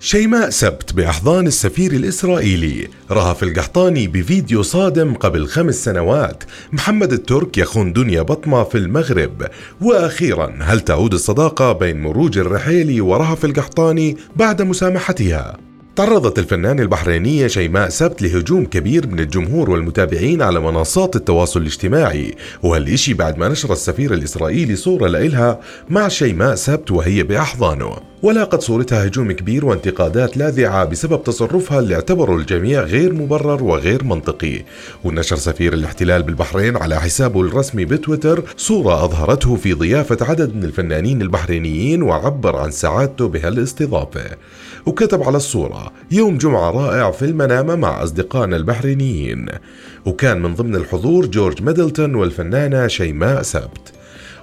شيماء سبت بأحضان السفير الإسرائيلي رهف القحطاني بفيديو صادم قبل خمس سنوات محمد الترك يخون دنيا بطمة في المغرب. وأخيرا هل تعود الصداقة بين مروج الرحيلي ورهف القحطاني بعد مسامحتها؟ تعرضت الفنانة البحرينية شيماء سبت لهجوم كبير من الجمهور والمتابعين على منصات التواصل الاجتماعي. وهالإشي بعد ما نشر السفير الإسرائيلي صورة لإلها مع شيماء سبت وهي بأحضانه. ولاقت صورتها هجوم كبير وانتقادات لاذعة بسبب تصرفها اللي اعتبره الجميع غير مبرر وغير منطقي. ونشر سفير الاحتلال بالبحرين على حسابه الرسمي بتويتر صورة أظهرته في ضيافة عدد من الفنانين البحرينيين وعبر عن سعادته بهالاستضافة. وكتب على الصورة يوم جمعة رائع في المنامة مع أصدقائنا البحرينيين وكان من ضمن الحضور جورج ميدلتون والفنانة شيماء سبت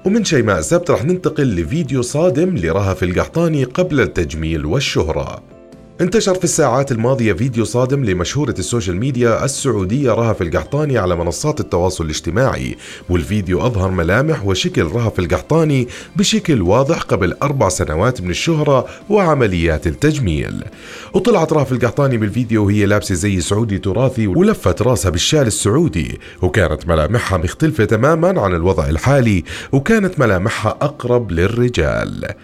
ومن شيماء سبت رح ننتقل لفيديو صادم لرهف القحطاني قبل التجميل والشهرة. انتشر في الساعات الماضية فيديو صادم لمشهورة ال social media السعودية رهف القحطاني على منصات التواصل الاجتماعي والفيديو أظهر ملامح وشكل رهف القحطاني بشكل واضح قبل أربع سنوات من الشهرة وعمليات التجميل. وطلعت رهف القحطاني بالفيديو وهي لابسة زي سعودي تراثي ولفت راسها بالشال السعودي وكانت ملامحها مختلفة تماما عن الوضع الحالي وكانت ملامحها أقرب للرجال.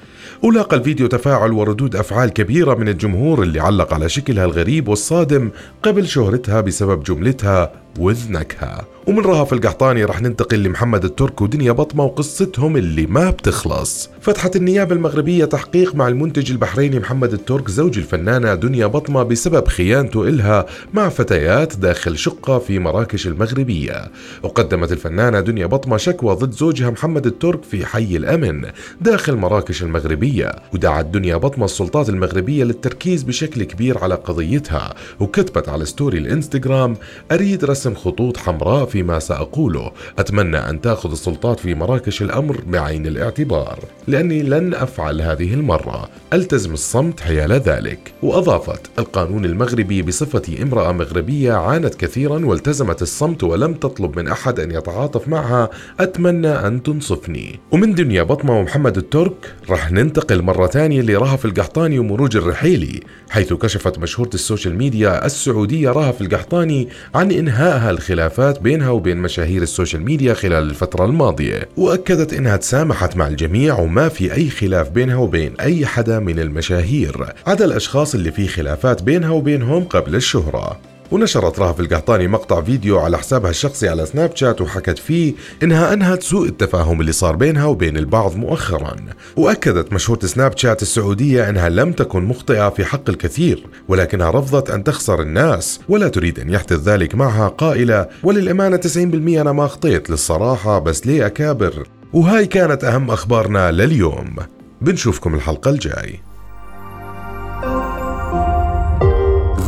ولاقى الفيديو تفاعل وردود أفعال كبيرة من الجمهور اللي علق على شكلها الغريب والصادم قبل شهرتها بسبب جملتها وذنكها ومن رهف القحطاني رح ننتقل لمحمد الترك ودنيا بطمة وقصتهم اللي ما بتخلص. فتحت النيابة المغربية تحقيق مع المنتج البحريني محمد الترك زوج الفنانة دنيا بطمة بسبب خيانته إلها مع فتيات داخل شقة في مراكش المغربية. وقدمت الفنانة دنيا بطمة شكوى ضد زوجها محمد الترك في حي الأمن داخل مراكش المغربية. ودعت دنيا بطمة السلطات المغربية للتركيز بشكل كبير على قضيتها وكتبت على ستوري الإنستغرام أريد رسم خطوط حمراء فيما سأقوله. أتمنى أن تأخذ السلطات في مراكش الأمر بعين الاعتبار لأني لن أفعل هذه المرة. ألتزم الصمت حيال ذلك. وأضافت القانون المغربي بصفتي امرأة مغربية عانت كثيرا والتزمت الصمت ولم تطلب من أحد أن يتعاطف معها. أتمنى أن تنصفني. ومن دنيا بطمة ومحمد الترك رح ننتقل مرة ثانية لرهف القحطاني ومروج الرحيلي حيث كشفت مشهورة السوشيال ميديا السعودية رهف القحطاني عن إنهائها الخلافات بينها وبين مشاهير السوشيال ميديا خلال الفترة الماضية. وأكدت إنها تسامحت مع الجميع وما في أي خلاف بينها وبين أي حدا من المشاهير عدا الأشخاص اللي في خلافات بينها وبينهم قبل الشهرة. ونشرت رهف القحطاني مقطع فيديو على حسابها الشخصي على سناب شات وحكت فيه إنها أنهت سوء التفاهم اللي صار بينها وبين البعض مؤخرا. وأكدت مشهورة سناب شات السعودية إنها لم تكن مخطئة في حق الكثير ولكنها رفضت أن تخسر الناس ولا تريد أن يحدث ذلك معها قائلة وللأمانة 90% أنا ما اخطيت للصراحة بس ليه أكابر؟ وهاي كانت أهم أخبارنا لليوم. بنشوفكم الحلقة الجاي.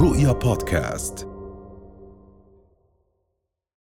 رؤيا بودكاست.